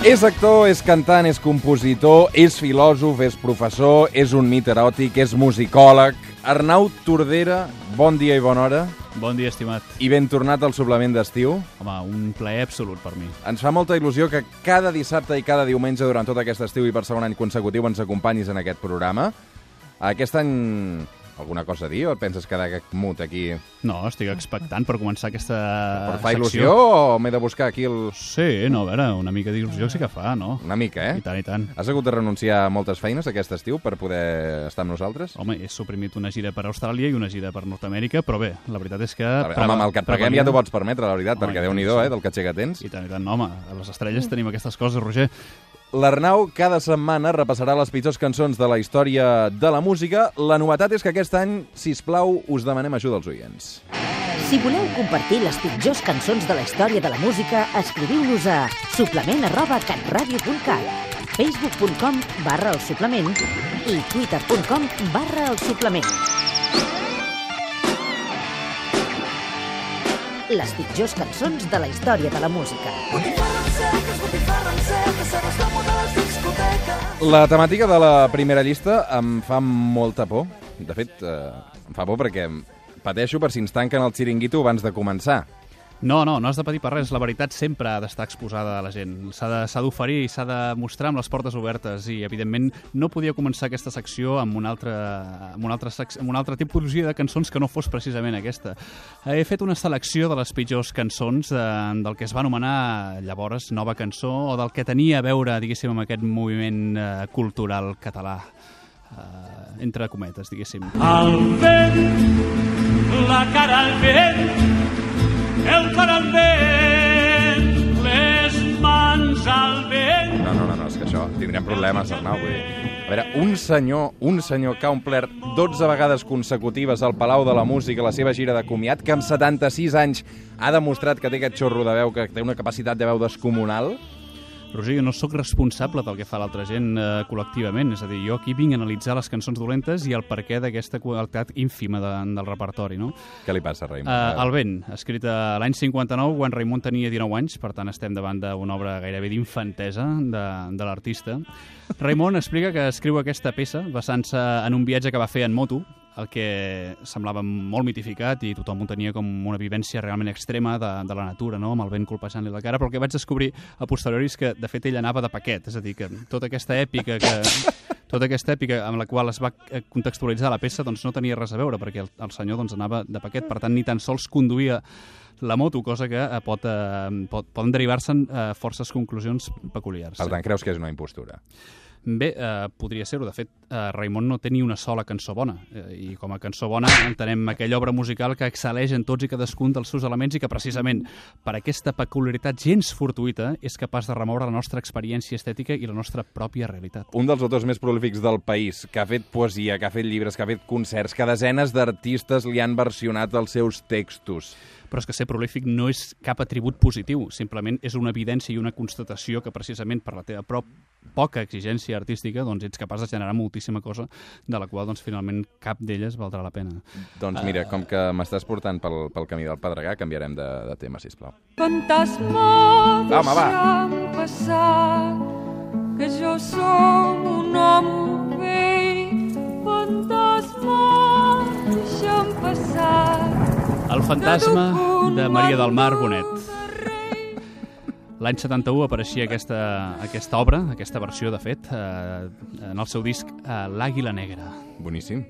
És actor, és cantant, és compositor, és filòsof, és professor, és un mit eròtic, és musicòleg. Arnau Tordera, bon dia i bona hora. Bon dia, estimat. I ben tornat al suplement d'estiu. Home, un plaer absolut per mi. Ens fa molta il·lusió que cada dissabte i cada diumenge durant tot aquest estiu i per segon any consecutiu ens acompanyis en aquest programa. Aquest any alguna cosa a dir o et penses quedar mut aquí? No, estic expectant per començar aquesta Per fa secció. il·lusió o m'he de buscar aquí el... Sí, no, a veure, una mica d'il·lusió sí que fa, no? Una mica, I eh? tant, i tant. Has hagut de renunciar a moltes feines aquest estiu per poder estar amb nosaltres? Home, he suprimit una gira per Austràlia i una gira per Nord-Amèrica, però bé, la veritat és que... Veure, home, amb el que et paguem ja t'ho pots permetre, la veritat, Home, perquè i déu-n'hi-do, sí. eh, del que tens. I tant, i tant, no, home, a les estrelles tenim aquestes coses, Roger. L'Arnau cada setmana repassarà les pitjors cançons de la història de la música. La novetat és que aquest any, si plau, us demanem ajuda als oients. Si voleu compartir les pitjors cançons de la història de la música, escriviu-nos a suplement arroba catradio.cat, facebook.com barra el suplement i twitter.com barra el suplement. Les pitjors cançons de la història de la música. La temàtica de la primera llista em fa molta por. De fet, eh, em fa por perquè pateixo per si ens tanquen el xiringuito abans de començar. No, no, no has de patir per res. La veritat sempre ha d'estar exposada a la gent. S'ha de- d'oferir s'ha de mostrar amb les portes obertes. I, evidentment, no podia començar aquesta secció amb una altra, amb una altra, sec- amb una altra tipologia de cançons que no fos precisament aquesta. He fet una selecció de les pitjors cançons eh, del que es va anomenar llavors nova cançó o del que tenia a veure, diguéssim, amb aquest moviment eh, cultural català. Eh, entre cometes, diguéssim. Al vent, la cara al vent, el cor al vent, les mans al vent. No, no, no, no és que això tindrem problemes, Arnau. Vull dir. A veure, un senyor, un senyor que ha omplert 12 vegades consecutives al Palau de la Música la seva gira de comiat, que amb 76 anys ha demostrat que té aquest xorro de veu, que té una capacitat de veu descomunal, Roger, jo no sóc responsable del que fa l'altra gent eh, col·lectivament, és a dir, jo aquí vinc a analitzar les cançons dolentes i el perquè d'aquesta qualitat ínfima de, del repertori, no? què li passa, Raimon? Uh, el vent, escrit a l'any 59, quan Raimon tenia 19 anys, per tant estem davant d'una obra gairebé d'infantesa de, de l'artista. Raimon explica que escriu aquesta peça basant-se en un viatge que va fer en moto, el que semblava molt mitificat i tothom ho tenia com una vivència realment extrema de, de la natura, no? amb el vent colpejant-li la cara, però el que vaig descobrir a posteriori és que, de fet, ell anava de paquet, és a dir, que tota aquesta èpica que, tota aquesta èpica amb la qual es va eh, contextualitzar la peça doncs no tenia res a veure, perquè el, el senyor doncs, anava de paquet, per tant, ni tan sols conduïa la moto, cosa que eh, pot, eh, pot, poden derivar-se'n eh, forces conclusions peculiars. Per tant, creus que és una impostura? Bé, eh, podria ser-ho. De fet, eh, Raimon no té ni una sola cançó bona. Eh, I com a cançó bona entenem aquella obra musical que excel·leix en tots i cadascun dels seus elements i que precisament per aquesta peculiaritat gens fortuïta és capaç de remoure la nostra experiència estètica i la nostra pròpia realitat. Un dels autors més prolífics del país, que ha fet poesia, que ha fet llibres, que ha fet concerts, que desenes d'artistes li han versionat els seus textos. Però és que ser prolífic no és cap atribut positiu, simplement és una evidència i una constatació que precisament per la teva prop poca exigència artística doncs ets capaç de generar moltíssima cosa de la qual doncs finalment cap d'elles valdrà la pena. Doncs mira, com que m'estàs portant pel, pel camí del Pedregà, canviarem de, de tema, sisplau. Fantasma, Home, va. passar, que jo som un home vell. Fantasma, deixa'm passar. El fantasma de Maria del Mar Bonet. L'any 71 apareixia aquesta, aquesta obra, aquesta versió, de fet, eh, en el seu disc eh, L'Àguila Negra. Boníssim.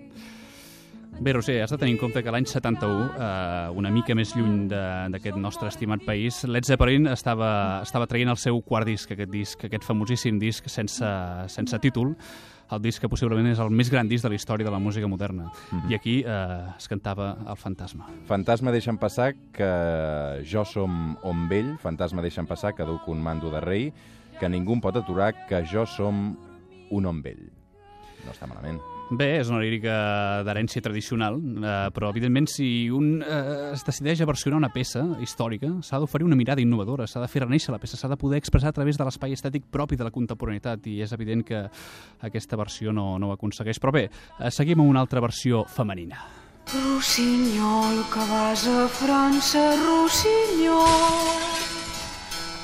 Bé, Roser, has de tenir en compte que l'any 71, eh, una mica més lluny de- d'aquest nostre estimat país, Led Zeppelin estava, estava traient el seu quart disc, aquest disc, aquest famosíssim disc sense, sense títol, el disc que possiblement és el més gran disc de la història de la música moderna. I aquí eh, es cantava El fantasma. Fantasma deixa'm passar que jo som hom vell, fantasma deixa'm passar que duc un mando de rei, que ningú pot aturar que jo som un hom vell. No està malament. Bé, és una lírica d'herència tradicional, eh, però evidentment si un eh, es decideix a versionar una peça històrica, s'ha d'oferir una mirada innovadora, s'ha de fer reneixer la peça, s'ha de poder expressar a través de l'espai estètic propi de la contemporaneïtat, i és evident que aquesta versió no, no ho aconsegueix. Però bé, eh, seguim amb una altra versió femenina. Rossinyol, que vas a França, Rossinyol.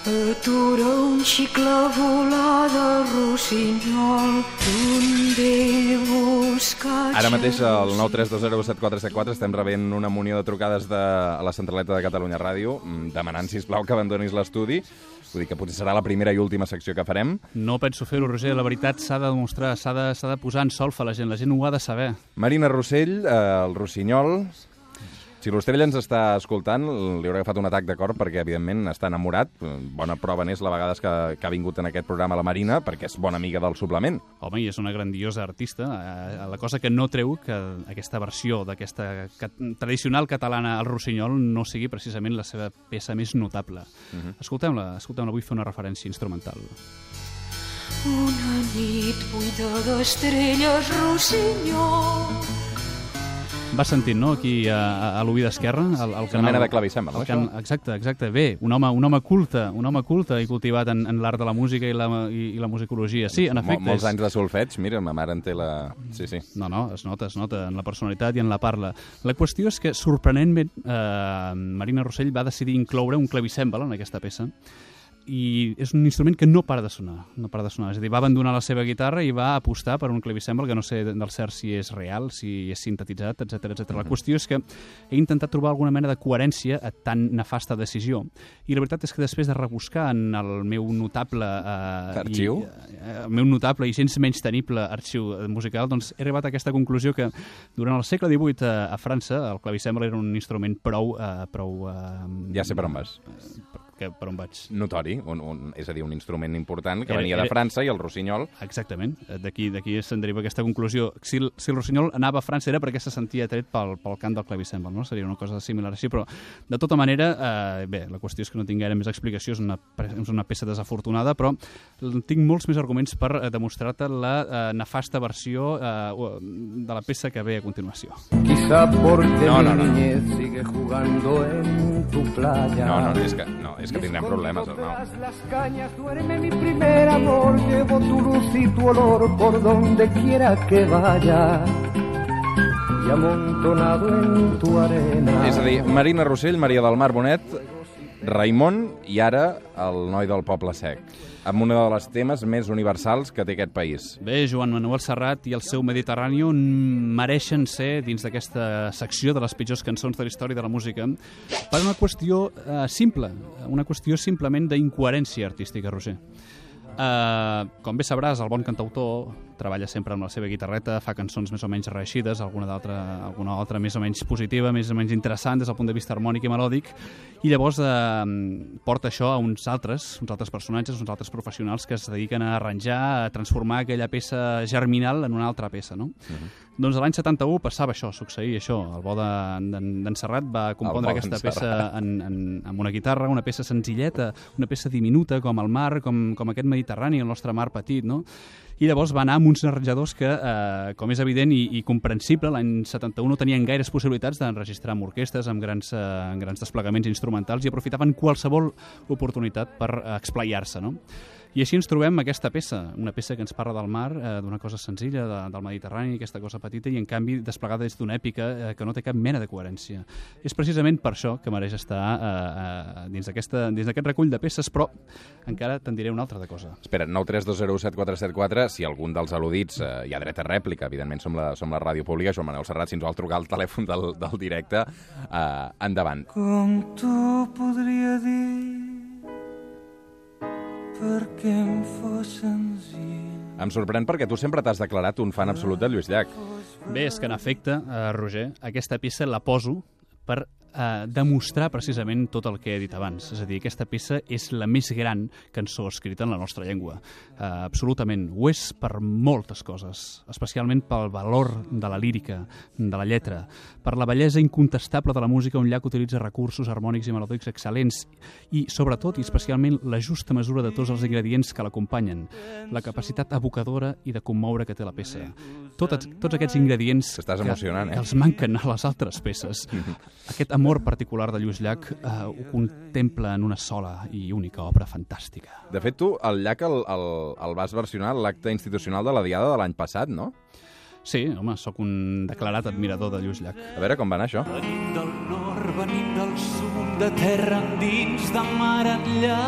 Atura un xicle volada, Rossinyol, donde busca... Ara mateix al 932017474 estem rebent una munió de trucades de, a la centraleta de Catalunya Ràdio mm, demanant, si plau que abandonis l'estudi. Vull dir que potser serà la primera i última secció que farem. No penso fer-ho, Roger, la veritat s'ha de demostrar, s'ha de, s'ha de posar en solfa la gent, la gent ho ha de saber. Marina Rossell, eh, el Rossinyol... Si l'Ostrell ens està escoltant, li haurà agafat un atac de cor perquè, evidentment, està enamorat. Bona prova n'és la vegades que, que ha vingut en aquest programa la Marina, perquè és bona amiga del suplement. Home, i és una grandiosa artista. Eh, la cosa que no treu que aquesta versió d'aquesta ca tradicional catalana al Rossinyol no sigui precisament la seva peça més notable. Uh -huh. Escoltem-la, escoltem-la, vull fer una referència instrumental. Una nit buida d'estrelles, Rossinyol. Va sentint, no?, aquí a, a l'oïd esquerre, el, el Una mena de clavicèmbal, no, can, exacte, exacte. Bé, un home, un home culte, un home culte i cultivat en, en l'art de la música i la, i, i la musicologia. Sí, en efecte. Mol, molts és... anys de solfeig, mira, ma mare en té la... Sí, sí. No, no, es nota, es nota en la personalitat i en la parla. La qüestió és que, sorprenentment, eh, Marina Rossell va decidir incloure un clavicèmbal en aquesta peça i és un instrument que no para de sonar, no para de sonar. És a dir, va abandonar la seva guitarra i va apostar per un clavicèmbal que no sé del cert si és real, si és sintetitzat, etc etc. La qüestió és que he intentat trobar alguna mena de coherència a tan nefasta decisió i la veritat és que després de rebuscar en el meu notable... Eh, Arxiu? I, eh, el meu notable i gens menys tenible arxiu musical, doncs he arribat a aquesta conclusió que durant el segle XVIII a, a França el clavicèmbal era un instrument prou... Eh, prou eh, Ja sé per on vas. Que, per on vaig. Notori, un, un, és a dir, un instrument important que Era- venia de era- França i el rossinyol... Exactament, Eh, d'aquí d'aquí se'n deriva aquesta conclusió. Si, el- si el Rossinyol anava a França era perquè se sentia tret pel, pel cant del clavicèmbal, no? Seria una cosa similar així, però de tota manera, eh, bé, la qüestió és que no tinc gaire més explicació, és una, és una peça desafortunada, però tinc molts més arguments per eh, demostrar-te la eh, nefasta versió eh, de la peça que ve a continuació. Quizá porque No, no, no. mi niñez sigue jugando en tu playa. No, no, és que, no, és que tindrem problemes. Tras las cañas duerme mi primer amor, llevo tu luz y tu olor por donde quiera que vaya. Y amontonado en tu arena. És a dir, Marina Rossell, Maria del Mar Bonet, Raimon i ara el noi del Poble Sec, amb una de les temes més universals que té aquest país. Bé, Joan Manuel Serrat i el seu Mediterrani mereixen ser dins d'aquesta secció de les pitjors cançons de la història de la música per una qüestió eh, simple, una qüestió simplement d'incoherència artística, Roger. Uh, com bé sabràs, el bon cantautor treballa sempre amb la seva guitarreta, fa cançons més o menys reeixides, alguna d'altra alguna altra més o menys positiva, més o menys interessant des del punt de vista harmònic i melòdic, i llavors eh, porta això a uns altres, uns altres personatges, uns altres professionals que es dediquen a arranjar, a transformar aquella peça germinal en una altra peça, no? Doncs a l'any 71 passava això, succeïa això. El bo d'en de, d'en Serrat va compondre aquesta peça en, en, amb una guitarra, una peça senzilleta, una peça diminuta com el mar, com, com aquest Mediterrani, el nostre mar petit, no? I llavors va anar amb uns arranjadors que, eh, com és evident i, i comprensible, l'any 71 no tenien gaires possibilitats d'enregistrar amb orquestes, amb grans, eh, grans desplegaments instrumentals i aprofitaven qualsevol oportunitat per eh, explaiar-se, no? I així ens trobem aquesta peça, una peça que ens parla del mar, eh, d'una cosa senzilla, de, del Mediterrani, aquesta cosa petita, i en canvi desplegada des d'una èpica eh, que no té cap mena de coherència. És precisament per això que mereix estar eh, eh, dins d'aquest recull de peces, però encara te'n diré una altra de cosa. Espera, 932017474, si algun dels al·ludits eh, hi ha dret a rèplica, evidentment som la, som la ràdio pública, Joan Manuel Serrat, si ens vol trucar al telèfon del, del directe, eh, endavant. Com t'ho podria dir perquè em fos senzill. Em sorprèn perquè tu sempre t'has declarat un fan absolut de Lluís Llach. Bé, és que en efecte, eh, Roger, aquesta peça la poso per eh, demostrar precisament tot el que he dit abans. És a dir, aquesta peça és la més gran cançó escrita en la nostra llengua. Eh, absolutament. Ho és per moltes coses, especialment pel valor de la lírica, de la lletra, per la bellesa incontestable de la música on Llach utilitza recursos harmònics i melòdics excel·lents i, sobretot i especialment, la justa mesura de tots els ingredients que l'acompanyen, la capacitat evocadora i de commoure que té la peça. Tots, tots aquests ingredients que, emocionant, eh? que els manquen a les altres peces. Aquest amor particular de Lluís Llach eh, ho contempla en una sola i única obra fantàstica. De fet, tu, el Llach el, el, el vas versionar a l'acte institucional de la Diada de l'any passat, no? Sí, home, sóc un declarat admirador de Lluís Llach. A veure com va anar això. Venim del nord, venim del sud, de terra endins, de mar enllà.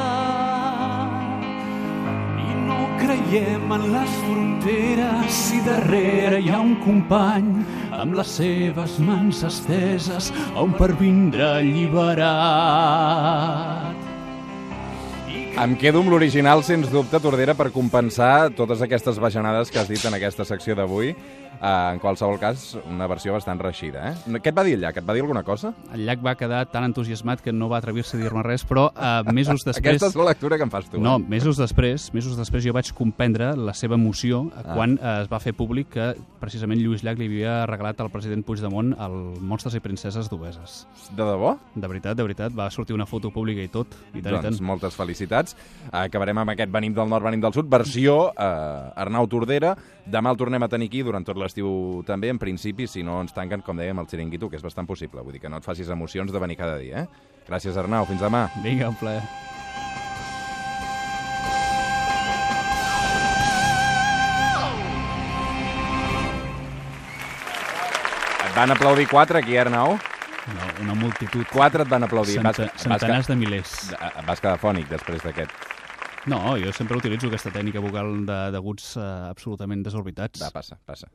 I no creiem en les fronteres si darrere hi ha un company amb les seves mans esteses on per vindre alliberat. Em quedo amb l'original, sens dubte, Tordera, per compensar totes aquestes bajanades que has dit en aquesta secció d'avui. Uh, en qualsevol cas, una versió bastant reixida, eh? Què et va dir el Llach? Et va dir alguna cosa? El Llach va quedar tan entusiasmat que no va atrevir-se a dir-me res, però uh, mesos després... Aquesta és la lectura que em fas tu. No, Eh? mesos després, mesos després jo vaig comprendre la seva emoció ah. quan eh, es va fer públic que precisament Lluís Llach li havia regalat al president Puigdemont el Monstres i Princeses d'Obeses. De debò? De veritat, de veritat, va sortir una foto pública i tot, i tant, i Doncs tant. moltes felicitats. Acabarem amb aquest Venim del Nord, Venim del Sud, versió eh, Arnau Tordera. Demà el tornem a tenir aquí durant tot l'estiu també, en principi, si no ens tanquen, com dèiem, el xiringuito, que és bastant possible. Vull dir que no et facis emocions de venir cada dia, eh? Gràcies, Arnau. Fins demà. Vinga, un plaer. Et van aplaudir quatre aquí, Arnau? No, una multitud. Quatre et van aplaudir. Centa, vas, centenars vas, de milers. vas, vas quedar fònic després d'aquest. No, jo sempre utilitzo aquesta tècnica vocal de- d'aguts eh, absolutament desorbitats. Va, passa, passa.